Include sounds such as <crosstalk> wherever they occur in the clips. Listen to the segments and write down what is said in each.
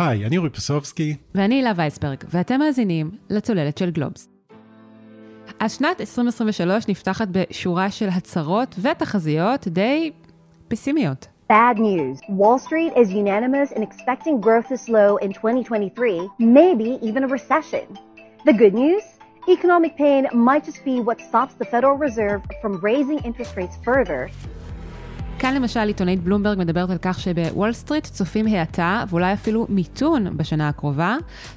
היי, אני אורי פסובסקי. ואני הילה וייסברג, ואתם מאזינים לצוללת של גלובס. אז שנת 2023 נפתחת בשורה של הצהרות ותחזיות די פסימיות. Bad news. Wall Street is unanimous in expecting growth to slow in 2023, maybe even a recession. The good news? Economic pain might just be what stops the Federal Reserve from raising interest rates further. כאן למשל עיתונאית בלומברג מדברת על כך שבוול סטריט צופים האטה ואולי אפילו מיתון בשנה הקרובה,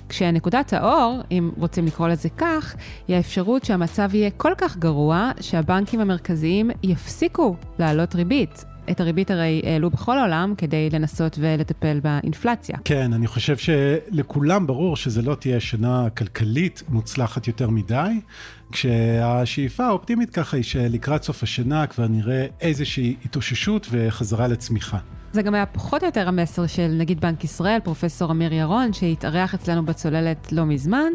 כשנקודת האור, אם רוצים לקרוא לזה כך, היא האפשרות שהמצב יהיה כל כך גרוע שהבנקים המרכזיים יפסיקו להעלות ריבית. את הריבית הרי העלו בכל העולם כדי לנסות ולטפל באינפלציה. כן, אני חושב שלכולם ברור שזה לא תהיה שנה כלכלית מוצלחת יותר מדי, כשהשאיפה האופטימית ככה היא שלקראת סוף השנה כבר נראה איזושהי התאוששות וחזרה לצמיחה. זה גם היה פחות או יותר המסר של נגיד בנק ישראל, פרופסור אמיר ירון, שהתארח אצלנו בצוללת לא מזמן.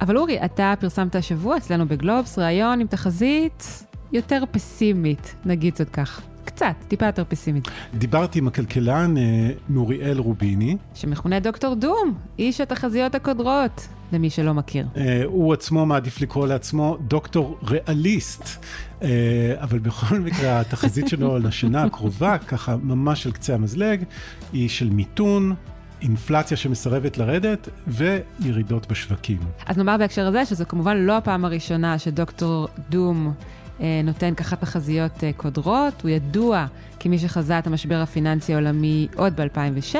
אבל אורי, אתה פרסמת השבוע אצלנו בגלובס ראיון עם תחזית יותר פסימית, נגיד זאת כך. קצת, טיפה יותר פסימית. דיברתי עם הכלכלן אה, נוריאל רוביני. שמכונה דוקטור דום, איש התחזיות הקודרות, למי שלא מכיר. אה, הוא עצמו מעדיף לקרוא לעצמו דוקטור ריאליסט. אה, אבל בכל מקרה, התחזית שלו לשנה הקרובה, ככה ממש על קצה המזלג, היא של מיתון, אינפלציה שמסרבת לרדת וירידות בשווקים. אז נאמר בהקשר הזה שזו כמובן לא הפעם הראשונה שדוקטור דום נותן ככה תחזיות אה, קודרות, הוא ידוע כמי שחזה את המשבר הפיננסי העולמי עוד ב-2006.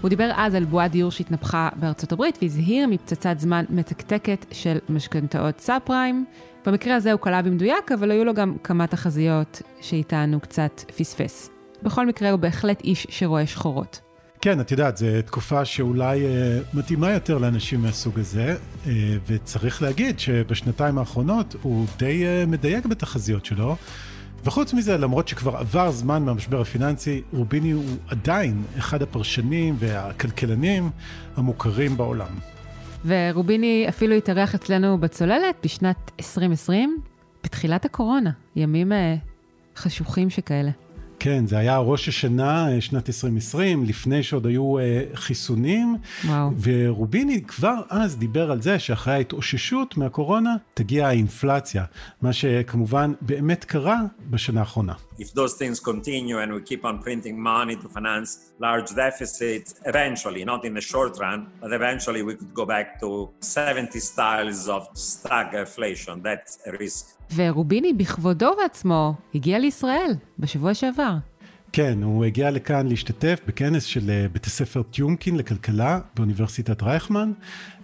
הוא דיבר אז על בועת דיור שהתנפחה בארצות הברית והזהיר מפצצת זמן מתקתקת של משכנתאות סאב פריים. במקרה הזה הוא קלע במדויק, אבל היו לו גם כמה תחזיות שאיתנו קצת פספס. בכל מקרה הוא בהחלט איש שרואה שחורות. כן, את יודעת, זו תקופה שאולי אה, מתאימה יותר לאנשים מהסוג הזה, אה, וצריך להגיד שבשנתיים האחרונות הוא די אה, מדייק בתחזיות שלו. וחוץ מזה, למרות שכבר עבר זמן מהמשבר הפיננסי, רוביני הוא עדיין אחד הפרשנים והכלכלנים המוכרים בעולם. ורוביני אפילו התארח אצלנו בצוללת בשנת 2020, בתחילת הקורונה, ימים אה, חשוכים שכאלה. כן, זה היה ראש השנה, אה, שנת 2020, לפני שעוד היו אה, חיסונים. וואו. ורוביני כבר אז דיבר על זה שאחרי ההתאוששות מהקורונה תגיע האינפלציה, מה שכמובן באמת קרה בשנה האחרונה. If those things continue and we keep on printing money to finance large deficits, eventually, not in the short run, but eventually we could go back to 70 styles of stagflation. That's a risk. ורוביני בכבודו ובעצמו הגיע לישראל בשבוע שעבר. כן, הוא הגיע לכאן להשתתף בכנס של אה, בית הספר טיומקין לכלכלה באוניברסיטת רייכמן.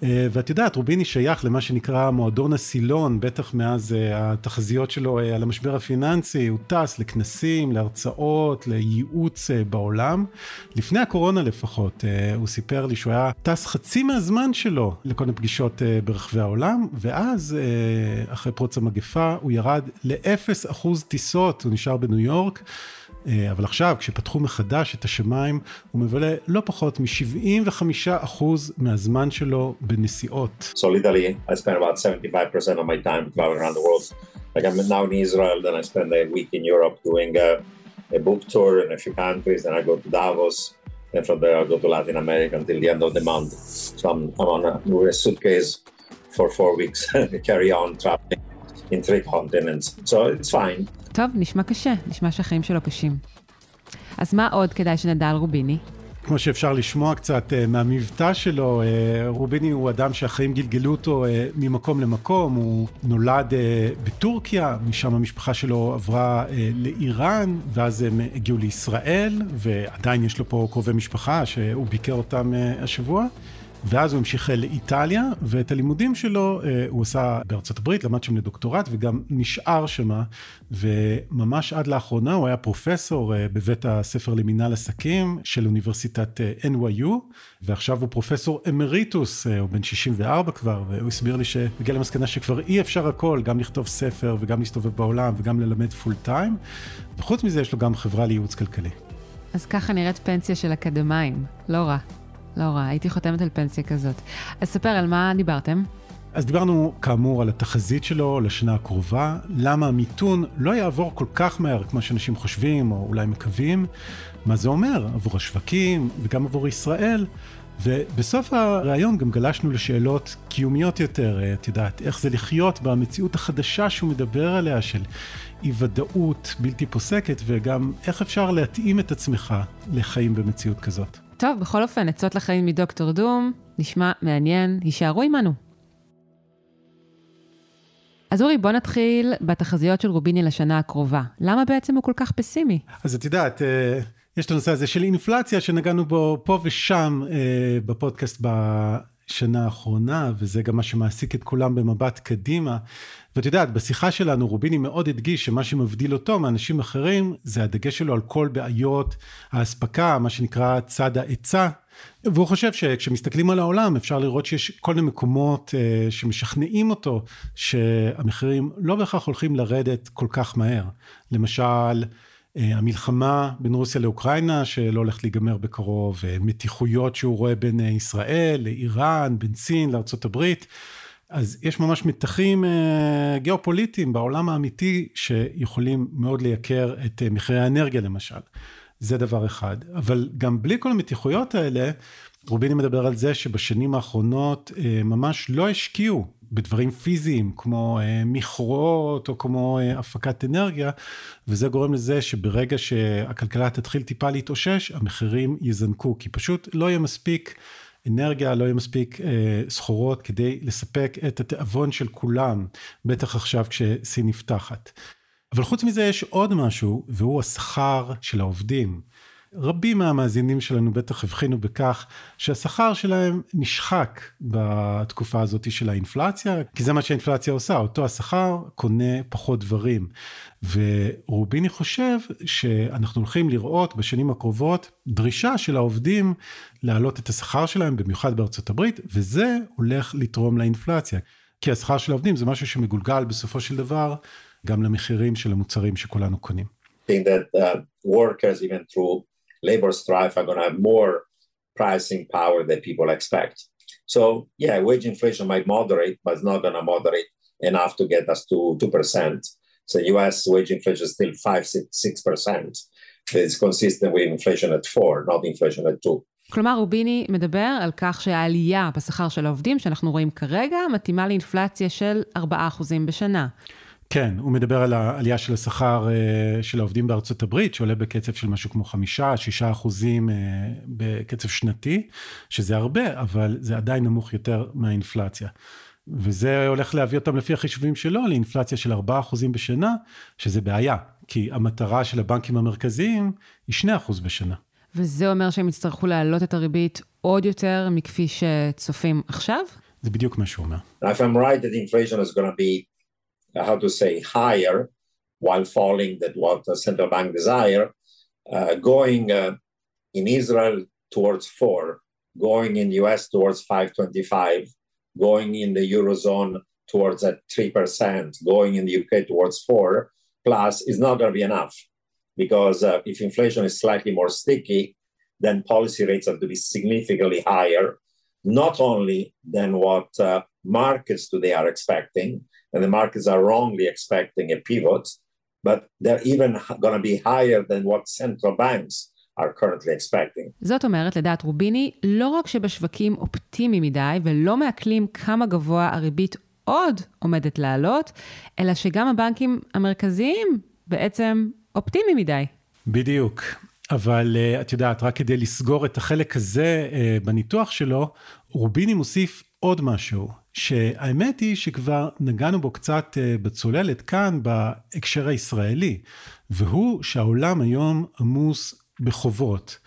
אה, ואת יודעת, רוביני שייך למה שנקרא מועדון הסילון, בטח מאז אה, התחזיות שלו על המשבר הפיננסי, הוא טס לכנסים, להרצאות, לייעוץ בעולם. לפני הקורונה לפחות, הוא סיפר לי שהוא היה טס חצי מהזמן שלו לכל מיני פגישות ברחבי העולם, ואז, אחרי פרוץ המגפה, הוא ירד לאפס אחוז טיסות, הוא נשאר בניו יורק. אה, אבל עכשיו, כשפתחו מחדש את השמיים, הוא מבלה לא פחות מ-75% מהזמן שלו בנסיעות. So literally, I spend about 75% of my time traveling around the world. Like I'm now in Israel, then I spend a week in Europe doing a, a book tour in a few countries, then I go to Davos, and from there I go to Latin America until the end of the month. So I'm, I'm on a, a suitcase for four weeks, carry on traveling in three continents. So it's fine. טוב, נשמע קשה, נשמע שהחיים שלו קשים. אז מה עוד כדאי שנדע על רוביני? כמו שאפשר לשמוע קצת uh, מהמבטא שלו, uh, רוביני הוא אדם שהחיים גלגלו אותו uh, ממקום למקום, הוא נולד בטורקיה, משם המשפחה שלו עברה לאיראן, ואז הם הגיעו לישראל, ועדיין יש לו פה קרובי משפחה שהוא ביקר אותם השבוע. ואז הוא המשיך לאיטליה, ואת הלימודים שלו אה, הוא עשה בארצות הברית, למד שם לדוקטורט וגם נשאר שמה, וממש עד לאחרונה הוא היה פרופסור אה, בבית הספר למינהל עסקים של אוניברסיטת אה, NYU, ועכשיו הוא פרופסור אמריטוס, הוא בן 64 כבר, והוא הסביר לי שהגיע למסקנה שכבר אי אפשר הכל, גם לכתוב ספר וגם להסתובב בעולם וגם ללמד פול טיים, וחוץ מזה יש לו גם חברה לייעוץ כלכלי. אז ככה נראית פנסיה של אקדמאים, לא רע. לא רע, הייתי חותמת על פנסיה כזאת. אז ספר, על מה דיברתם? אז דיברנו כאמור על התחזית שלו לשנה הקרובה, למה המיתון לא יעבור כל כך מהר כמו שאנשים חושבים או אולי מקווים, מה זה אומר עבור השווקים וגם עבור ישראל, ובסוף הראיון גם גלשנו לשאלות קיומיות יותר, את יודעת, איך זה לחיות במציאות החדשה שהוא מדבר עליה של אי ודאות בלתי פוסקת, וגם איך אפשר להתאים את עצמך לחיים במציאות כזאת. טוב, בכל אופן, עצות לחיים מדוקטור דום, נשמע מעניין, הישארו עמנו. אז אורי, בוא נתחיל בתחזיות של רוביני לשנה הקרובה. למה בעצם הוא כל כך פסימי? אז את יודעת, אה, יש את הנושא הזה של אינפלציה שנגענו בו פה ושם אה, בפודקאסט בשנה האחרונה, וזה גם מה שמעסיק את כולם במבט קדימה. ואת יודעת, בשיחה שלנו רוביני מאוד הדגיש שמה שמבדיל אותו מאנשים אחרים זה הדגש שלו על כל בעיות האספקה, מה שנקרא צד ההיצע. והוא חושב שכשמסתכלים על העולם אפשר לראות שיש כל מיני מקומות uh, שמשכנעים אותו שהמחירים לא בהכרח הולכים לרדת כל כך מהר. למשל, המלחמה בין רוסיה לאוקראינה שלא הולכת להיגמר בקרוב, uh, מתיחויות שהוא רואה בין uh, ישראל לאיראן, בין סין הברית. אז יש ממש מתחים גיאופוליטיים בעולם האמיתי שיכולים מאוד לייקר את מחירי האנרגיה למשל. זה דבר אחד. אבל גם בלי כל המתיחויות האלה, רוביני מדבר על זה שבשנים האחרונות ממש לא השקיעו בדברים פיזיים כמו uh, מכרות או כמו uh, הפקת אנרגיה, וזה גורם לזה שברגע שהכלכלה תתחיל טיפה להתאושש, המחירים יזנקו, כי פשוט לא יהיה מספיק אנרגיה, לא יהיה מספיק אה, סחורות כדי לספק את התיאבון של כולם, בטח עכשיו כשסין נפתחת. אבל חוץ מזה יש עוד משהו, והוא השכר של העובדים. רבים מהמאזינים שלנו בטח הבחינו בכך שהשכר שלהם נשחק בתקופה הזאת של האינפלציה, כי זה מה שהאינפלציה עושה, אותו השכר קונה פחות דברים. ורוביני חושב שאנחנו הולכים לראות בשנים הקרובות דרישה של העובדים להעלות את השכר שלהם, במיוחד בארצות הברית, וזה הולך לתרום לאינפלציה. כי השכר של העובדים זה משהו שמגולגל בסופו של דבר גם למחירים של המוצרים שכולנו קונים. That, uh, workers, even through labor strife, are going to have more pricing power than people expect. So, yeah, wage inflation might moderate, but it's not going to moderate enough to get us to 2%. So, US wage inflation is still 5 6%. It's consistent with inflation at 4, not inflation at 2. כלומר, רוביני מדבר על כך שהעלייה בשכר של העובדים שאנחנו רואים כרגע מתאימה לאינפלציה של 4% בשנה. כן, הוא מדבר על העלייה של השכר אה, של העובדים בארצות הברית, שעולה בקצב של משהו כמו חמישה, שישה אחוזים אה, בקצב שנתי, שזה הרבה, אבל זה עדיין נמוך יותר מהאינפלציה. וזה הולך להביא אותם לפי החישובים שלו לאינפלציה של 4% בשנה, שזה בעיה, כי המטרה של הבנקים המרכזיים היא 2% בשנה. וזה אומר שהם יצטרכו להעלות את הריבית עוד יותר מכפי שצופים עכשיו? זה בדיוק מה שהוא אומר. If I'm right that inflation is going to be how to say, higher while falling than what the central bank desire, uh, going uh, in Israel towards four, going in the US towards 525, going in the Eurozone towards at 3%, going in the UK towards four, plus is not going to be enough. Because uh, if inflation is slightly more sticky, then policy rates have to be significantly higher, not only than what uh, markets today are expecting, and the markets are wrongly expecting a pivot, but they're even going to be higher than what central banks are currently expecting. זאת אומרת, לדעת רוביני, לא רק שבשווקים אופטימיים מדי ולא מעכלים כמה גבוה הריבית עוד עומדת לעלות, אלא שגם הבנקים המרכזיים בעצם אופטימיים מדי. בדיוק. אבל uh, את יודעת, רק כדי לסגור את החלק הזה uh, בניתוח שלו, רוביני מוסיף עוד משהו, שהאמת היא שכבר נגענו בו קצת אה, בצוללת כאן בהקשר הישראלי, והוא שהעולם היום עמוס בחובות.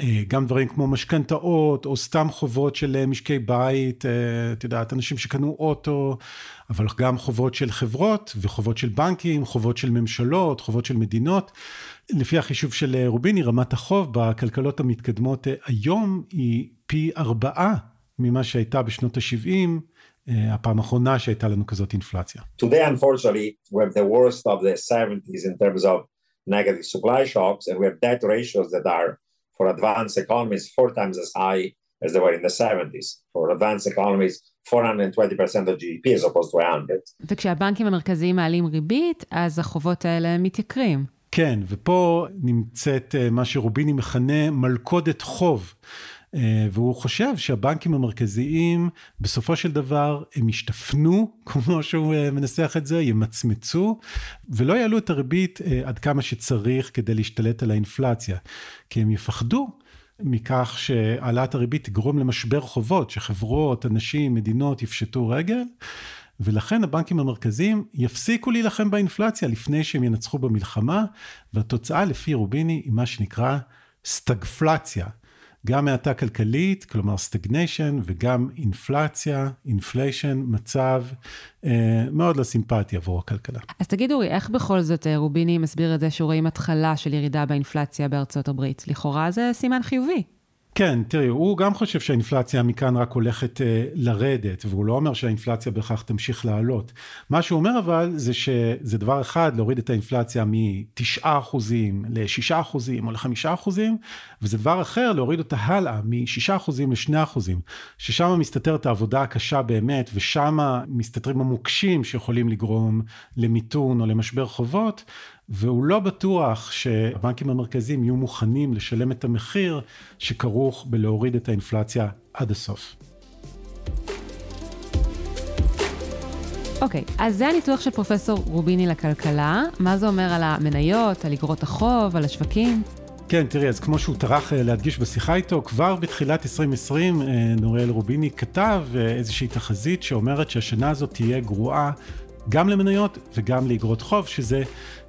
אה, גם דברים כמו משכנתאות, או סתם חובות של אה, משקי בית, את יודעת, אנשים שקנו אוטו, אבל גם חובות של חברות, וחובות של בנקים, חובות של ממשלות, חובות של מדינות. לפי החישוב של רוביני, רמת החוב בכלכלות המתקדמות היום היא פי ארבעה ממה שהייתה בשנות ה-70, הפעם האחרונה שהייתה לנו כזאת אינפלציה. Today, unfortunately, we have the worst of the 70s in terms of negative supply shocks, and we have debt ratios that are, for advanced economies, four times as high as they were in the 70s. For advanced economies, 420% of GDP as opposed to 100. וכשהבנקים המרכזיים מעלים ריבית, אז החובות האלה מתייקרים. כן, ופה נמצאת אה, מה שרוביני מכנה מלכודת חוב. אה, והוא חושב שהבנקים המרכזיים בסופו של דבר הם ישתפנו, <laughs> כמו שהוא אה, מנסח את זה, ימצמצו, ולא יעלו את הריבית עד כמה שצריך כדי להשתלט על האינפלציה, כי הם יפחדו מכך שהעלאת הריבית תגרום למשבר חובות, שחברות, אנשים, מדינות יפשטו רגל. ולכן הבנקים המרכזיים יפסיקו להילחם באינפלציה לפני שהם ינצחו במלחמה, והתוצאה לפי רוביני היא מה שנקרא סטגפלציה. גם האטה כלכלית, כלומר stagnation, וגם אינפלציה, inflation, מצב אה, מאוד לא סימפטי עבור הכלכלה. אז תגיד אורי, איך בכל זאת אה, רוביני מסביר את זה שהוא רואים התחלה של ירידה באינפלציה בארצות הברית? לכאורה זה סימן חיובי. כן, תראי, הוא גם חושב שהאינפלציה מכאן רק הולכת אה, לרדת, והוא לא אומר שהאינפלציה בהכרח תמשיך לעלות. מה שהוא אומר אבל, זה שזה דבר אחד, להוריד את האינפלציה מ-9% ל-6% או ל-5%, וזה דבר אחר, להוריד אותה הלאה מ-6% ל-2%, ששם מסתתרת העבודה הקשה באמת, ושם מסתתרים המוקשים שיכולים לגרום למיתון או למשבר חובות. והוא לא בטוח שהבנקים המרכזיים יהיו מוכנים לשלם את המחיר שכרוך בלהוריד את האינפלציה עד הסוף. אוקיי, okay, אז זה הניתוח של פרופסור רוביני לכלכלה. מה זה אומר על המניות, על אגרות החוב, על השווקים? כן, תראי, אז כמו שהוא טרח אה, להדגיש בשיחה איתו, כבר בתחילת 2020 אה, נוריאל רוביני כתב אה, איזושהי תחזית שאומרת שהשנה הזאת תהיה גרועה גם למניות וגם לאגרות חוב, שזה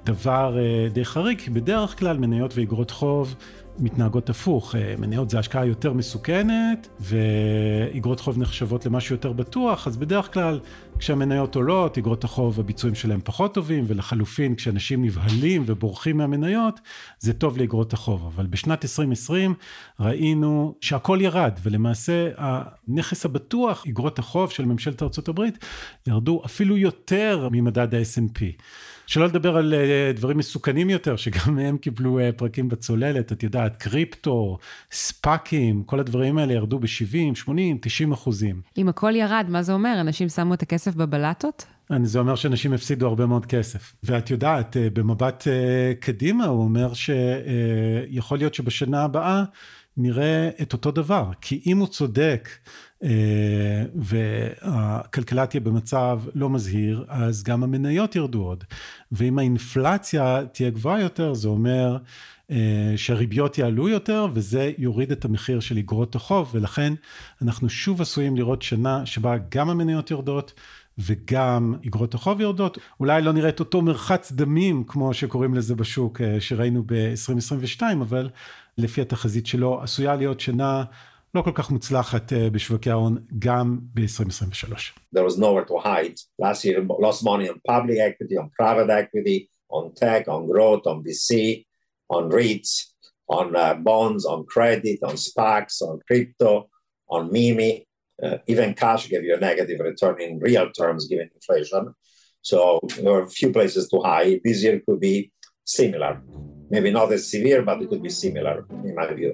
דבר אה, די חריג, כי בדרך כלל מניות ואגרות חוב מתנהגות הפוך. אה, מניות זה השקעה יותר מסוכנת, ואגרות חוב נחשבות למשהו יותר בטוח, אז בדרך כלל כשהמניות עולות, אגרות החוב, הביצועים שלהם פחות טובים, ולחלופין, כשאנשים נבהלים ובורחים מהמניות, זה טוב לאגרות החוב. אבל בשנת 2020 ראינו שהכל ירד, ולמעשה הנכס הבטוח, אגרות החוב של ממשלת ארה"ב, ירדו אפילו יותר ממדד ה-S&P. שלא לדבר על uh, דברים מסוכנים יותר, שגם הם קיבלו uh, פרקים בצוללת, את יודעת, קריפטו, ספאקים, כל הדברים האלה ירדו ב-70, 80, 90 אחוזים. אם הכל ירד, מה זה אומר? אנשים שמו את הכסף בבלטות? זה אומר שאנשים הפסידו הרבה מאוד כסף. ואת יודעת, uh, במבט קדימה, הוא אומר שיכול להיות שבשנה הבאה נראה את אותו דבר. כי אם הוא צודק, אה, והכלכלה תהיה במצב לא מזהיר, אז גם המניות ירדו עוד. ואם האינפלציה תהיה גבוהה יותר, זה אומר אה, שהריביות יעלו יותר, וזה יוריד את המחיר של אגרות החוב, ולכן אנחנו שוב עשויים לראות שנה שבה גם המניות יורדות, וגם אגרות החוב יורדות, אולי לא נראה את אותו מרחץ דמים כמו שקוראים לזה בשוק אה, שראינו ב-2022, אבל לפי התחזית שלו עשויה להיות שנה לא כל כך מוצלחת בשווקי ההון גם ב-2023. There was nowhere to hide. Last year lost money on public equity, on private equity, on tech, on growth, on VC, on REITs, on uh, bonds, on credit, on SPACs, on crypto, on MIMI. Uh, even cash gave you a negative return in real terms given inflation. So there are a few places to hide. This year could be similar. Maybe not as severe, but it could be similar in my view.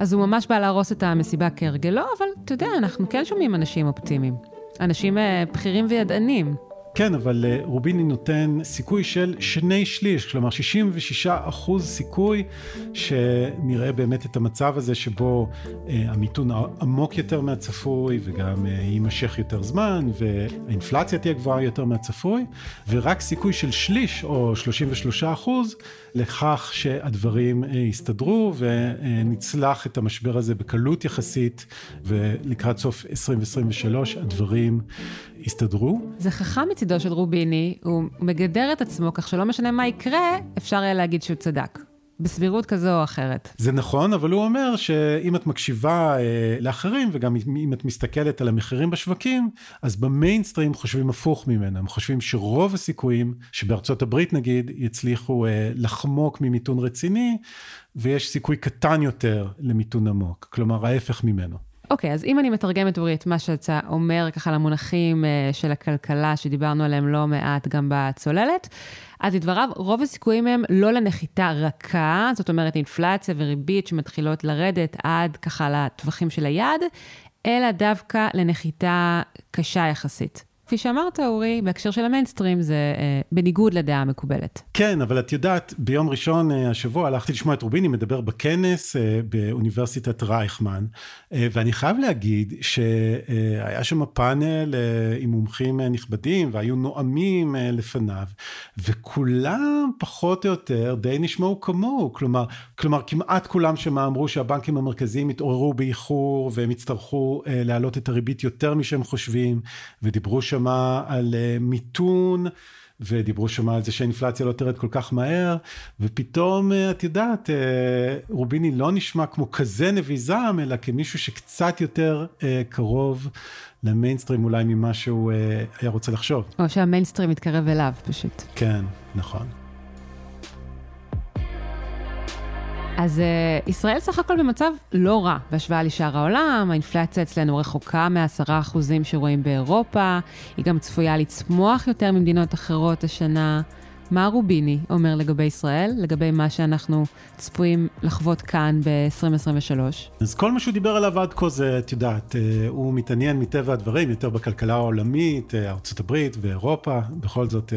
אז הוא ממש בא להרוס את המסיבה כהרגלו, אבל אתה יודע, אנחנו כן שומעים אנשים אופטימיים. אנשים אה, בכירים וידענים. כן, אבל אה, רוביני נותן סיכוי של שני שליש, כלומר 66 אחוז סיכוי שנראה באמת את המצב הזה שבו אה, המיתון עמוק יותר מהצפוי וגם אה, יימשך יותר זמן והאינפלציה תהיה גבוהה יותר מהצפוי, ורק סיכוי של שליש או 33 אחוז לכך שהדברים אה, יסתדרו ונצלח את המשבר הזה בקלות יחסית ולקראת סוף 2023 הדברים יסתדרו. זה חכם מצידו של רוביני, הוא מגדר את עצמו כך שלא משנה מה יקרה, אפשר יהיה להגיד שהוא צדק. בסבירות כזו או אחרת. זה נכון, אבל הוא אומר שאם את מקשיבה אה, לאחרים, וגם אם את מסתכלת על המחירים בשווקים, אז במיינסטרים חושבים הפוך ממנו. הם חושבים שרוב הסיכויים שבארצות הברית נגיד, יצליחו אה, לחמוק ממיתון רציני, ויש סיכוי קטן יותר למיתון עמוק. כלומר, ההפך ממנו. אוקיי, okay, אז אם אני מתרגמת, אורי, את מה שאתה אומר ככה למונחים uh, של הכלכלה, שדיברנו עליהם לא מעט גם בצוללת, אז לדבריו, רוב הסיכויים הם לא לנחיתה רכה, זאת אומרת אינפלציה וריבית שמתחילות לרדת עד ככה לטווחים של היעד, אלא דווקא לנחיתה קשה יחסית. כפי שאמרת, אורי, בהקשר של המיינסטרים זה אה, בניגוד לדעה המקובלת. כן, אבל את יודעת, ביום ראשון אה, השבוע הלכתי לשמוע את רוביני מדבר בכנס אה, באוניברסיטת רייכמן, אה, ואני חייב להגיד שהיה אה, שם פאנל אה, עם מומחים אה, נכבדים, והיו נואמים אה, לפניו, וכולם פחות או יותר די נשמעו כמוהו, כלומר, כלומר כמעט כולם שם אמרו שהבנקים המרכזיים התעוררו באיחור, והם יצטרכו אה, להעלות את הריבית יותר משהם חושבים, ודיברו שם שמע על אה, מיתון, ודיברו שם על זה שהאינפלציה לא תרד כל כך מהר, ופתאום, אה, את יודעת, אה, רוביני לא נשמע כמו כזה נביא זעם, אלא כמישהו שקצת יותר קרוב למיינסטרים אולי ממה שהוא היה רוצה לחשוב. או שהמיינסטרים מתקרב אליו פשוט. כן, נכון. אז uh, ישראל סך הכל במצב לא רע בהשוואה לשאר העולם, האינפלציה אצלנו רחוקה מעשרה אחוזים שרואים באירופה, היא גם צפויה לצמוח יותר ממדינות אחרות השנה. מה רוביני אומר לגבי ישראל, לגבי מה שאנחנו צפויים לחוות כאן ב-2023? אז כל מה שהוא דיבר עליו עד כה זה, את יודעת, אה, הוא מתעניין מטבע הדברים יותר בכלכלה העולמית, אה, הברית ואירופה, בכל זאת...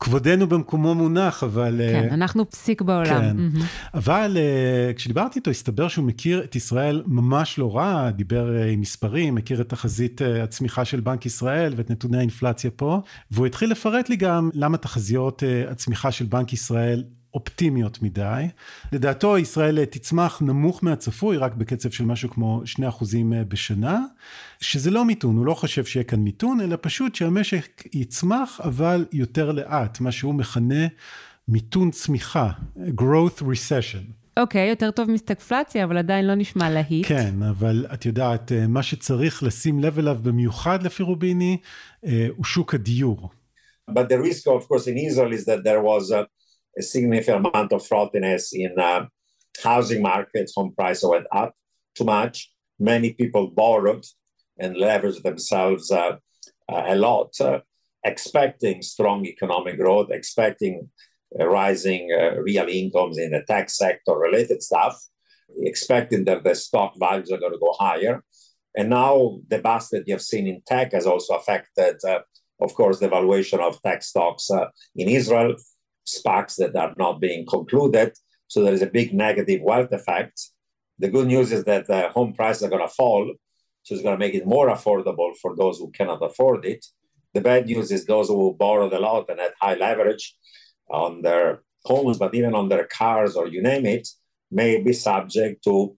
כבודנו במקומו מונח, אבל... כן, uh, אנחנו פסיק בעולם. כן, mm-hmm. אבל uh, כשדיברתי איתו, הסתבר שהוא מכיר את ישראל ממש לא רע, דיבר uh, עם מספרים, מכיר את תחזית uh, הצמיחה של בנק ישראל ואת נתוני האינפלציה פה, והוא התחיל לפרט לי גם למה תחזיות uh, הצמיחה של בנק ישראל אופטימיות מדי. לדעתו ישראל תצמח נמוך מהצפוי, רק בקצב של משהו כמו 2% אה, בשנה, שזה לא מיתון, הוא לא חושב שיהיה כאן מיתון, אלא פשוט שהמשק יצמח, אבל יותר לאט, מה שהוא מכנה מיתון צמיחה, growth recession. אוקיי, okay, יותר טוב מסטגפלציה, אבל עדיין לא נשמע להיט. כן, אבל את יודעת, אה, מה שצריך לשים לב אליו במיוחד לפי רוביני, אה, הוא שוק הדיור. But the risk, of course, in Israel is that there was a a significant amount of frothiness in uh, housing markets. Home prices went up too much. Many people borrowed and leveraged themselves uh, uh, a lot, uh, expecting strong economic growth, expecting uh, rising uh, real incomes in the tech sector related stuff, expecting that the stock values are going to go higher. And now the bust that you've seen in tech has also affected, of course, the valuation of tech stocks in Israel SPACs that are not being concluded. So there is a big negative wealth effect. The good news is that the home prices are going to fall. So it's going to make it more affordable for those who cannot afford it. The bad news is those who borrowed a lot and had high leverage on their homes, but even on their cars or you name it, may be subject to,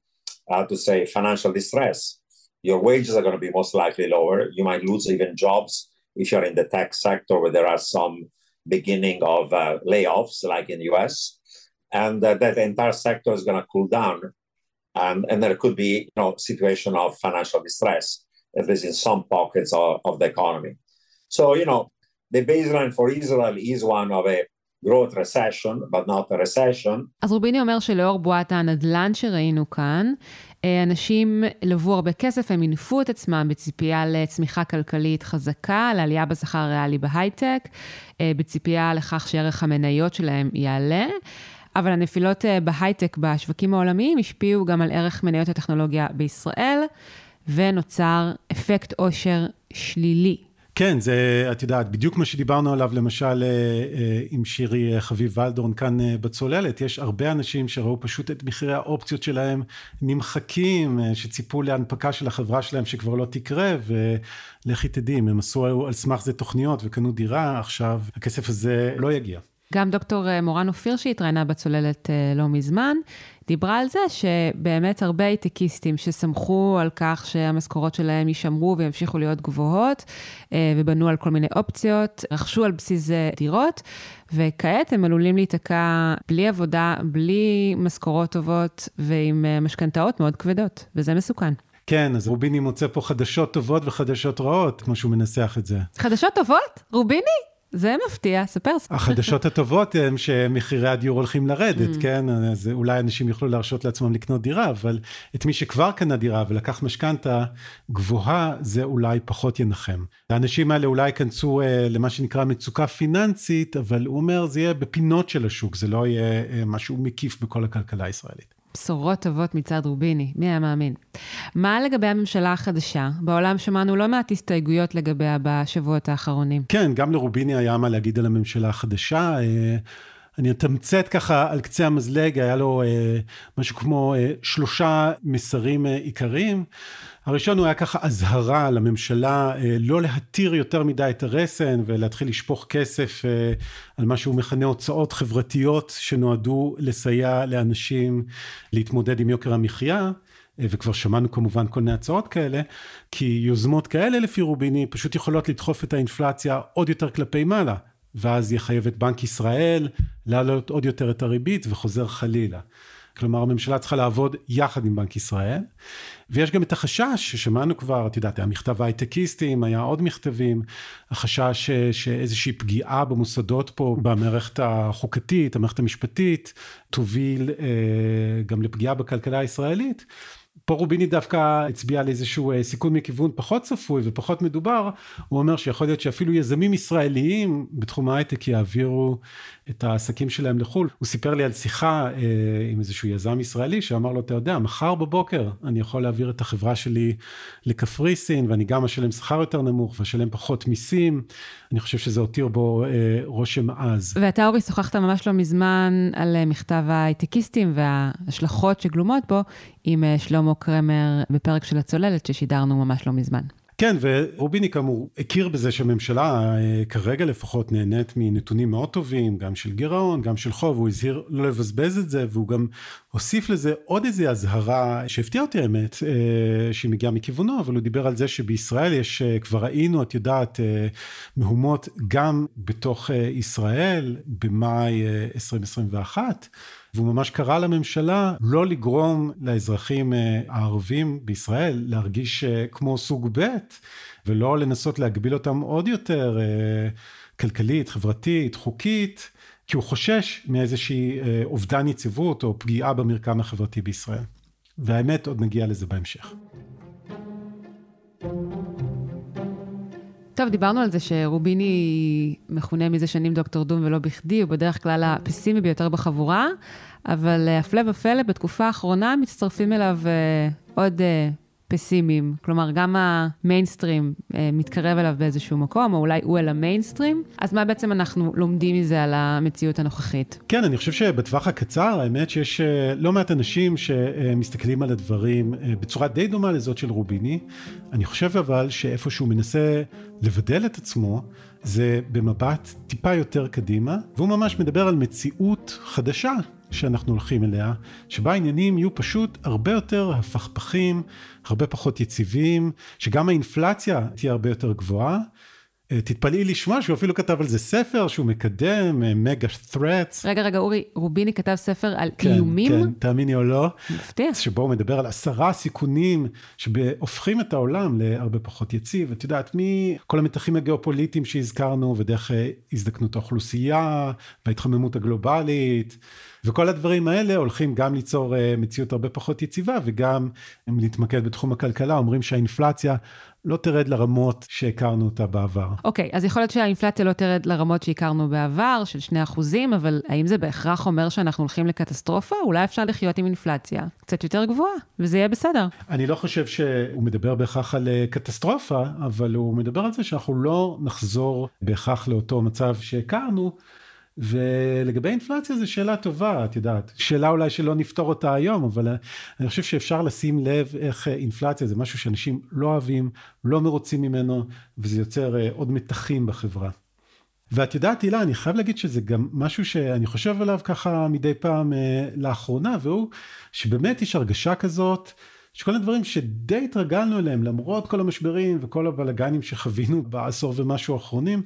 uh, to say, financial distress. Your wages are going to be most likely lower. You might lose even jobs if you're in the tech sector where there are some beginning of uh, layoffs, like in the US, and uh, that the entire sector is going to cool down, and and there could be you know situation of financial distress, at least in some pockets of, of the economy. So you know the baseline for Israel is one of a growth recession, but not a recession. אז רוביני אומר שלאור בועת הנדל"ן שראינו כאן, אנשים לבו הרבה כסף, הם מינפו את עצמם בציפייה לצמיחה כלכלית חזקה, לעלייה בשכר הריאלי בהייטק, בציפייה לכך שערך המניות שלהם יעלה. אבל הנפילות בהייטק בשווקים העולמיים השפיעו גם על ערך מניות הטכנולוגיה בישראל, ונוצר אפקט עושר שלילי. כן, זה, את יודעת, בדיוק מה שדיברנו עליו, למשל, אה, אה, עם שירי אה, חביב ולדורן כאן בצוללת, יש הרבה אנשים שראו פשוט את מחירי האופציות שלהם נמחקים, שציפו להנפקה של החברה שלהם שכבר לא תקרה, ולכי תדעי, הם עשו על סמך זה תוכניות וקנו דירה, עכשיו הכסף הזה לא יגיע. גם דוקטור מורן אופיר שהתראיינה בצוללת לא מזמן, דיברה על זה שבאמת הרבה הייטקיסטים שסמכו על כך שהמשכורות שלהם יישמרו וימשיכו להיות גבוהות, אה, ובנו על כל מיני אופציות, רכשו על בסיס זה דירות, וכעת הם עלולים להיתקע בלי עבודה, בלי משכורות טובות ועם אה, משכנתאות מאוד כבדות, וזה מסוכן. כן, אז רוביני מוצא פה חדשות טובות וחדשות רעות, כמו שהוא מנסח את זה. חדשות טובות? רוביני? זה מפתיע, ספר. החדשות הטובות הן שמחירי הדיור הולכים לרדת, mm. כן? אז אולי אנשים יוכלו להרשות לעצמם לקנות דירה, אבל את מי שכבר קנה דירה ולקח משכנתה גבוהה, זה אולי פחות ינחם. האנשים האלה אולי ייכנסו אה, למה שנקרא מצוקה פיננסית, אבל הוא אומר, זה יהיה בפינות של השוק, זה לא יהיה אה, משהו מקיף בכל הכלכלה הישראלית. בשורות טובות מצד רוביני, מי היה מאמין? מה לגבי הממשלה החדשה? בעולם שמענו לא מעט הסתייגויות לגביה בשבועות האחרונים. כן, גם לרוביני היה מה להגיד על הממשלה החדשה. אני אתמצת ככה על קצה המזלג, היה לו אה, משהו כמו אה, שלושה מסרים אה, עיקריים. הראשון הוא היה ככה אזהרה לממשלה אה, לא להתיר יותר מדי את הרסן ולהתחיל לשפוך כסף אה, על מה שהוא מכנה הוצאות חברתיות שנועדו לסייע לאנשים להתמודד עם יוקר המחיה. אה, וכבר שמענו כמובן כל מיני הצעות כאלה, כי יוזמות כאלה לפי רוביני פשוט יכולות לדחוף את האינפלציה עוד יותר כלפי מעלה. ואז יחייב את בנק ישראל להעלות עוד יותר את הריבית וחוזר חלילה. כלומר הממשלה צריכה לעבוד יחד עם בנק ישראל ויש גם את החשש ששמענו כבר את יודעת היה מכתב הייטקיסטים היה עוד מכתבים החשש שאיזושהי פגיעה במוסדות פה במערכת החוקתית המערכת המשפטית תוביל אה, גם לפגיעה בכלכלה הישראלית פה רוביני דווקא הצביע על איזשהו אה, סיכון מכיוון פחות צפוי ופחות מדובר, הוא אומר שיכול להיות שאפילו יזמים ישראליים בתחום ההייטק יעבירו את העסקים שלהם לחו"ל. הוא סיפר לי על שיחה אה, עם איזשהו יזם ישראלי שאמר לו, אתה יודע, מחר בבוקר אני יכול להעביר את החברה שלי לקפריסין ואני גם אשלם שכר יותר נמוך ואשלם פחות מיסים. אני חושב שזה הותיר בו אה, רושם עז. ואתה אורי שוחחת ממש לא מזמן על אה, מכתב ההייטקיסטים וההשלכות שגלומות בו עם אה, שלמה קרמר בפרק של הצוללת ששידרנו ממש לא מזמן. כן, ורוביני כאמור הכיר בזה שהממשלה אה, כרגע לפחות נהנית מנתונים מאוד טובים, גם של גירעון, גם של חוב, הוא הזהיר לא לבזבז את זה, והוא גם הוסיף לזה עוד איזו אזהרה שהפתיע אותי האמת, אה, שהיא mגיעה מכיוונו, אבל הוא דיבר על זה שבישראל יש, כבר ראינו, את יודעת, מהומות גם בתוך ישראל במאי 2021. והוא ממש קרא לממשלה לא לגרום לאזרחים אה, הערבים בישראל להרגיש אה, כמו סוג ב' ולא לנסות להגביל אותם עוד יותר אה, כלכלית, חברתית, חוקית, כי הוא חושש מאיזושהי אובדן יציבות או פגיעה במרקם החברתי בישראל. והאמת, עוד נגיע לזה בהמשך. טוב, דיברנו על זה שרוביני מכונה מזה שנים דוקטור דום ולא בכדי, הוא בדרך כלל הפסימי ביותר בחבורה, אבל הפלא ופלא, בתקופה האחרונה מצטרפים אליו אה, עוד אה, פסימיים. כלומר, גם המיינסטרים אה, מתקרב אליו באיזשהו מקום, או אולי הוא אל המיינסטרים. אז מה בעצם אנחנו לומדים מזה על המציאות הנוכחית? כן, אני חושב שבטווח הקצר, האמת שיש אה, לא מעט אנשים שמסתכלים על הדברים אה, בצורה די דומה לזאת של רוביני. אני חושב אבל שאיפה שהוא מנסה לבדל את עצמו, זה במבט טיפה יותר קדימה, והוא ממש מדבר על מציאות חדשה שאנחנו הולכים אליה, שבה העניינים יהיו פשוט הרבה יותר הפכפכים, הרבה פחות יציבים, שגם האינפלציה תהיה הרבה יותר גבוהה. אה, תתפלאי לשמוע שהוא אפילו כתב על זה ספר שהוא מקדם, מגה אה, threats. רגע, רגע, אורי, רוביני כתב ספר על כן, איומים? כן, תאמיני או לא. מפתיע. שבו הוא מדבר על עשרה סיכונים שהופכים את העולם להרבה פחות יציב. את יודעת, מכל המתחים הגיאופוליטיים שהזכרנו, ודרך אה, הזדקנות האוכלוסייה, וההתחממות הגלובלית. וכל הדברים האלה הולכים גם ליצור מציאות הרבה פחות יציבה וגם אם להתמקד בתחום הכלכלה אומרים שהאינפלציה לא תרד לרמות שהכרנו אותה בעבר. אוקיי, okay, אז יכול להיות שהאינפלציה לא תרד לרמות שהכרנו בעבר, של 2 אחוזים, אבל האם זה בהכרח אומר שאנחנו הולכים לקטסטרופה? אולי אפשר לחיות עם אינפלציה קצת יותר גבוהה, וזה יהיה בסדר. אני לא חושב שהוא מדבר בהכרח על אה, קטסטרופה, אבל הוא מדבר על זה שאנחנו לא נחזור בהכרח לאותו מצב שהכרנו. ולגבי אינפלציה זו שאלה טובה, את יודעת, שאלה אולי שלא נפתור אותה היום, אבל אני חושב שאפשר לשים לב איך אינפלציה זה משהו שאנשים לא אוהבים, לא מרוצים ממנו, וזה יוצר אה, עוד מתחים בחברה. ואת יודעת, הילה, אני חייב להגיד שזה גם משהו שאני חושב עליו ככה מדי פעם אה, לאחרונה, והוא שבאמת יש הרגשה כזאת, שכל הדברים שדי התרגלנו אליהם, למרות כל המשברים וכל הבלגנים שחווינו בעשור ומשהו האחרונים,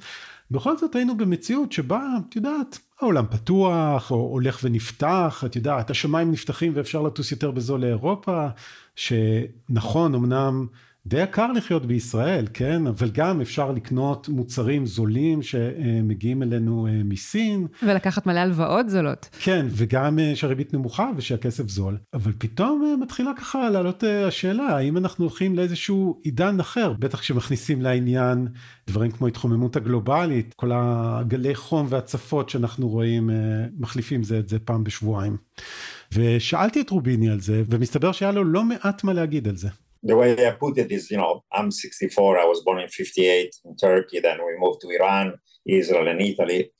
בכל זאת היינו במציאות שבה, את יודעת, העולם פתוח, או הולך ונפתח, את יודעת, השמיים נפתחים ואפשר לטוס יותר בזול לאירופה, שנכון, אמנם די יקר לחיות בישראל, כן? אבל גם אפשר לקנות מוצרים זולים שמגיעים אלינו אה, מסין. ולקחת מלא הלוואות זולות. כן, וגם אה, שהריבית נמוכה ושהכסף זול. אבל פתאום אה, מתחילה ככה לעלות השאלה, האם אנחנו הולכים לאיזשהו עידן אחר? בטח כשמכניסים לעניין דברים כמו התחוממות הגלובלית, כל הגלי חום והצפות שאנחנו רואים מחליפים זה את זה פעם בשבועיים. ושאלתי את רוביני על זה, ומסתבר שהיה לו לא מעט מה להגיד על זה. The way I put it is, you know, I'm 64, I was born in 58 in Turkey, then we moved to Iran, Israel and Italy.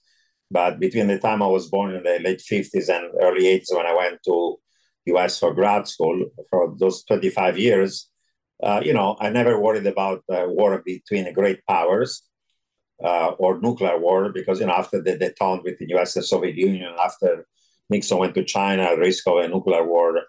But between the time I was born in the late 50s and early 80s when I went to US for grad school for those 25 years, uh, you know, I never worried about the war between great powers uh, or nuclear war because, you know, after the detente between the US and Soviet Union, after Nixon went to China, the risk of a nuclear war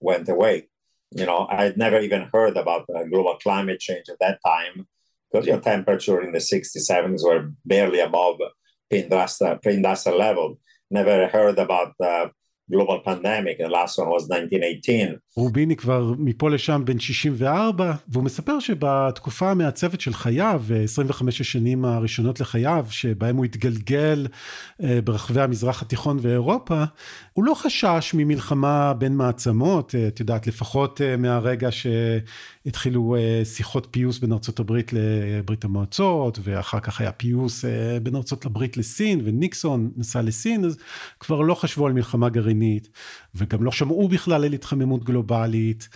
went away. You know, I'd never even heard about uh, global climate change at that time because, your know, temperature in the 60s, 70s were barely above pre-industrial, pre-industrial level. Never heard about uh, global pandemic, the last one was 1918. רוביני כבר מפה לשם בן 64, והוא מספר שבתקופה המעצבת של חייו, 25 השנים הראשונות לחייו, שבהם הוא התגלגל אה, ברחבי המזרח התיכון ואירופה, הוא לא חשש ממלחמה בין מעצמות, אה, את יודעת, לפחות אה, מהרגע שהתחילו שיחות פיוס בין ארצות הברית לברית המועצות, ואחר כך היה פיוס בין ארצות הברית לסין, וניקסון נסע לסין, אז כבר לא חשבו על מלחמה גרעינית, וגם לא שמעו בכלל על התחממות גלובלית,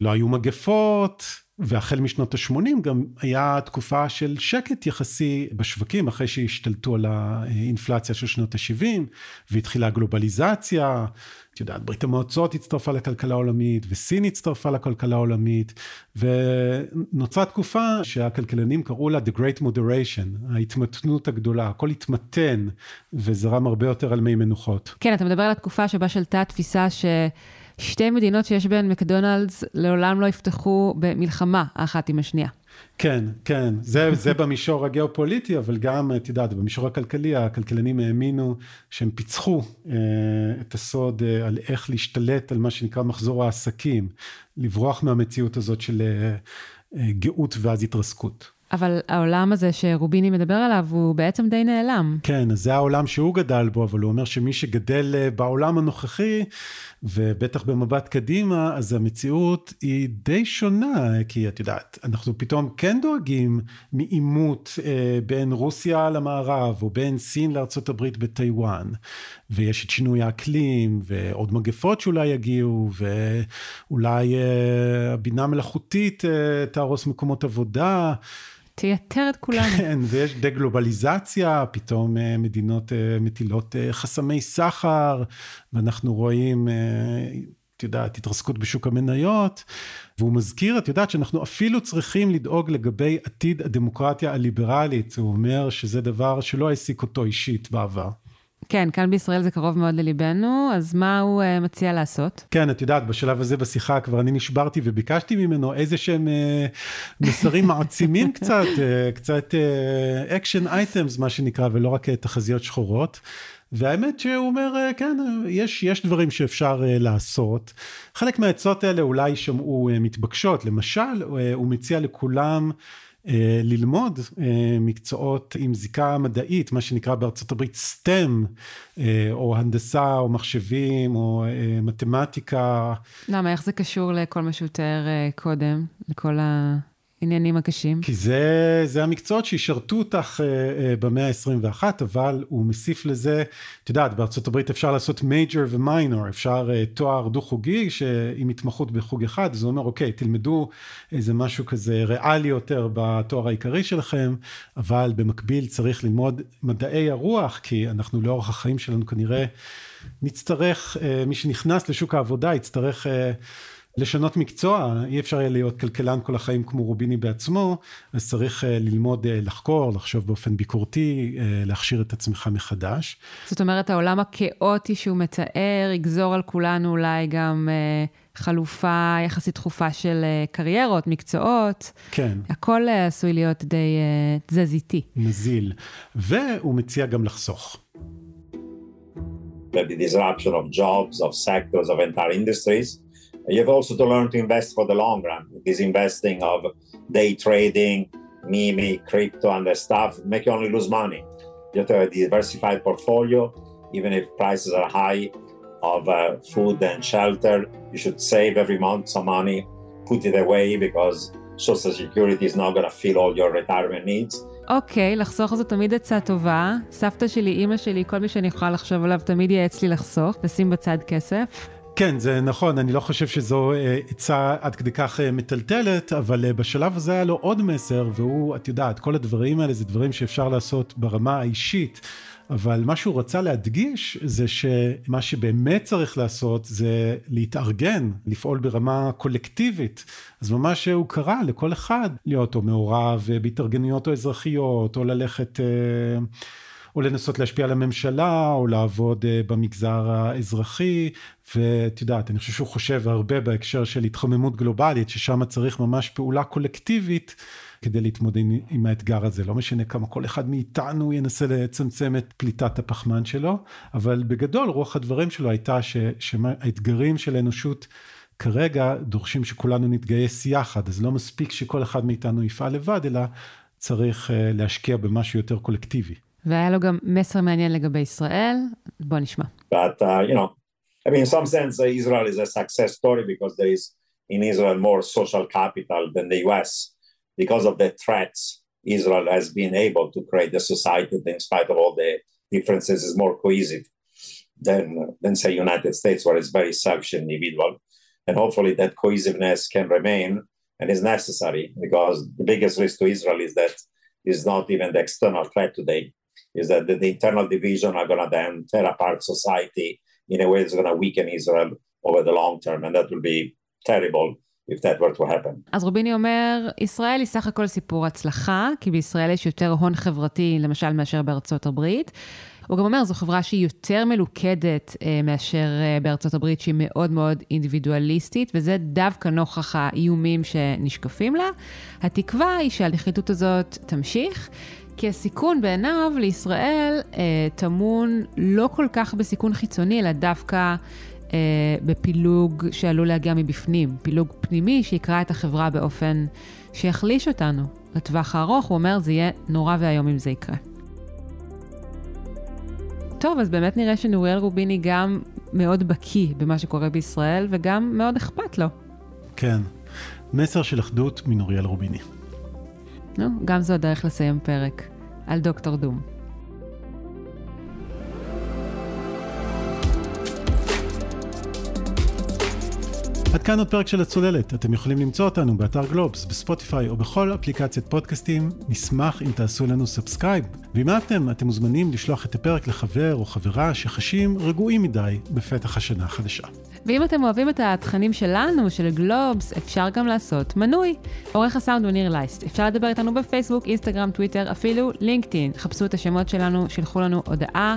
לא היו מגפות, והחל משנות ה-80 גם היה תקופה של שקט יחסי בשווקים אחרי שהשתלטו על האינפלציה של שנות ה-70 והתחילה הגלובליזציה. את יודעת, ברית המועצות הצטרפה לכלכלה העולמית וסין הצטרפה לכלכלה העולמית ונוצרה תקופה שהכלכלנים קראו לה The Great Moderation, ההתמתנות הגדולה, הכל התמתן וזרם הרבה יותר על מי מנוחות. כן, אתה מדבר על התקופה שבה שלטה התפיסה ש... שתי מדינות שיש בהן מקדונלדס לעולם לא יפתחו במלחמה האחת עם השנייה. כן, כן, זה, זה במישור הגיאופוליטי, אבל גם, את יודעת, במישור הכלכלי, הכלכלנים האמינו שהם פיצחו אה, את הסוד אה, על איך להשתלט על מה שנקרא מחזור העסקים, לברוח מהמציאות הזאת של אה, אה, גאות ואז התרסקות. אבל העולם הזה שרוביני מדבר עליו הוא בעצם די נעלם. כן, אז זה העולם שהוא גדל בו, אבל הוא אומר שמי שגדל אה, בעולם הנוכחי, ובטח במבט קדימה, אז המציאות היא די שונה, כי את יודעת, אנחנו פתאום כן דואגים מעימות אה, בין רוסיה למערב, או בין סין הברית בטיוואן, ויש את שינוי האקלים, ועוד מגפות שאולי יגיעו, ואולי אה, הבינה מלאכותית אה, תהרוס מקומות עבודה. תייתר את כולנו. כן, ויש דה-גלובליזציה, פתאום אה, מדינות אה, מטילות אה, חסמי סחר, ואנחנו רואים, את יודעת, התרסקות בשוק המניות, והוא מזכיר, את יודעת, שאנחנו אפילו צריכים לדאוג לגבי עתיד הדמוקרטיה הליברלית, הוא אומר שזה דבר שלא העסיק אותו אישית בעבר. כן, כאן בישראל זה קרוב מאוד לליבנו, אז מה הוא uh, מציע לעשות? כן, את יודעת, בשלב הזה בשיחה כבר אני נשברתי וביקשתי ממנו איזה שהם uh, מסרים מעצימים <laughs> קצת, uh, קצת action uh, items, מה שנקרא, ולא רק uh, תחזיות שחורות. והאמת שהוא אומר, כן, יש, יש דברים שאפשר לעשות. חלק מהעצות האלה אולי יישמעו מתבקשות, למשל, הוא מציע לכולם ללמוד אה, מקצועות עם זיקה מדעית, מה שנקרא בארצות הברית STEM, אה, או הנדסה, או מחשבים, או מתמטיקה. למה, איך זה קשור לכל מה שהוא תיאר קודם, לכל ה... העניינים הקשים? כי זה, זה המקצועות שישרתו אותך uh, uh, במאה ה-21, אבל הוא מוסיף לזה, את יודעת, בארצות הברית אפשר לעשות מייג'ר ומיינור, אפשר uh, תואר דו-חוגי עם התמחות בחוג אחד, אז הוא אומר, אוקיי, תלמדו איזה משהו כזה ריאלי יותר בתואר העיקרי שלכם, אבל במקביל צריך ללמוד מדעי הרוח, כי אנחנו לאורך החיים שלנו כנראה נצטרך, מי שנכנס לשוק העבודה יצטרך... Uh, לשנות מקצוע, אי אפשר יהיה להיות כלכלן כל החיים כמו רוביני בעצמו, אז צריך אה, ללמוד אה, לחקור, לחשוב באופן ביקורתי, אה, להכשיר את עצמך מחדש. זאת אומרת, העולם הכאוטי שהוא מתאר יגזור על כולנו אולי גם חלופה יחסית דחופה של קריירות, מקצועות. כן. הכל עשוי להיות די תזזיתי. נזיל. והוא מציע גם לחסוך. The disruption of jobs, of sectors, of entire industries. You have also to learn to invest for the long run. This investing of day trading, mimi, crypto, and the stuff make you only lose money. You have to have a diversified portfolio, even if prices are high of uh, food and shelter. You should save every month some money, put it away because social security is not going to fill all your retirement needs. אוקיי, okay, לחסוך זו תמיד עצה טובה. סבתא שלי, אימא שלי, כל מי שאני יכולה לחשוב עליו, תמיד ייעץ לי לחסוך, לשים בצד כסף. כן, זה נכון, אני לא חושב שזו אה, עצה עד כדי כך אה, מטלטלת, אבל אה, בשלב הזה היה לו עוד מסר, והוא, את יודעת, כל הדברים האלה זה דברים שאפשר לעשות ברמה האישית. אבל מה שהוא רצה להדגיש זה שמה שבאמת צריך לעשות זה להתארגן, לפעול ברמה קולקטיבית. אז ממש הוא קרא לכל אחד להיות או מעורב בהתארגנויות או אזרחיות, או ללכת... או לנסות להשפיע על הממשלה, או לעבוד במגזר האזרחי, ואת יודעת, אני חושב שהוא חושב הרבה בהקשר של התחממות גלובלית, ששם צריך ממש פעולה קולקטיבית כדי להתמודד עם, האתגר הזה. לא משנה כמה כל אחד מאיתנו ינסה לצמצם את פליטת הפחמן שלו, אבל בגדול רוח הדברים שלו הייתה שהאתגרים של האנושות כרגע דורשים שכולנו נתגייס יחד, אז לא מספיק שכל אחד מאיתנו יפעל לבד, אלא צריך uh, להשקיע במשהו יותר קולקטיבי. והיה לו גם מסר מעניין לגבי ישראל, בוא נשמע. But, uh, you know, I mean, in some sense, uh, Israel is a success story because there is in Israel more social capital than the US. Because of the threats, Israel has been able to create a society that, in spite of all the differences, is more cohesive than, than say, United States, where it's very selfish individual. And hopefully that cohesiveness can remain and is necessary because the biggest risk to Israel is that is not even the external threat today, is that the, the internal division are going to then tear apart society in a way that's going to weaken Israel over the long term, and that will be terrible. if that were to happen. אז רוביני אומר, ישראל היא סך הכל סיפור הצלחה, כי בישראל יש יותר הון חברתי, למשל, מאשר בארצות הברית. הוא גם אומר, זו חברה שהיא יותר מלוכדת אה, מאשר אה, בארצות הברית, שהיא מאוד מאוד אינדיבידואליסטית, וזה דווקא נוכח האיומים שנשקפים לה. התקווה היא שהלכידות הזאת תמשיך. כי הסיכון בעיניו לישראל אה, טמון לא כל כך בסיכון חיצוני, אלא דווקא אה, בפילוג שעלול להגיע מבפנים, פילוג פנימי שיקרע את החברה באופן שיחליש אותנו. לטווח הארוך, הוא אומר, זה יהיה נורא ואיום אם זה יקרה. טוב, אז באמת נראה שנוריאל רוביני גם מאוד בקיא במה שקורה בישראל, וגם מאוד אכפת לו. כן, מסר של אחדות מנוריאל רוביני. נו, גם זו הדרך לסיים פרק על דוקטור Doom. כאן עוד פרק של הצוללת. אתם יכולים למצוא אותנו באתר גלובס, בספוטיפיי או בכל אפליקציית פודקאסטים. נשמח אם תעשו לנו subscribe. ואם אהבתם, אתם מוזמנים לשלוח את הפרק לחבר או חברה שחשים רגועים מדי בפתח השנה החדשה. ואם אתם אוהבים את התכנים שלנו, של גלובס, אפשר גם לעשות מנוי. עורך הסאונד הוא ניר לייסט. אפשר לדבר איתנו בפייסבוק, אינסטגרם, טוויטר, אפילו לינקדאין. חפשו את השמות שלנו, שלחו לנו הודעה,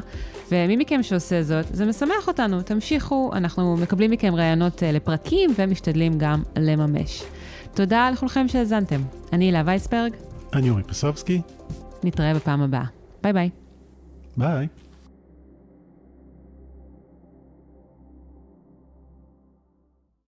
ומי מכם שעושה זאת, זה משמח אותנו. תמשיכו, אנחנו מקבלים מכם רעיונות אה, לפרקים ומשתדלים גם לממש. תודה לכולכם שהאזנתם. אני הילה וייסברג. אני אורי פסובסקי. נתראה בפעם הבאה. ביי ביי. ביי.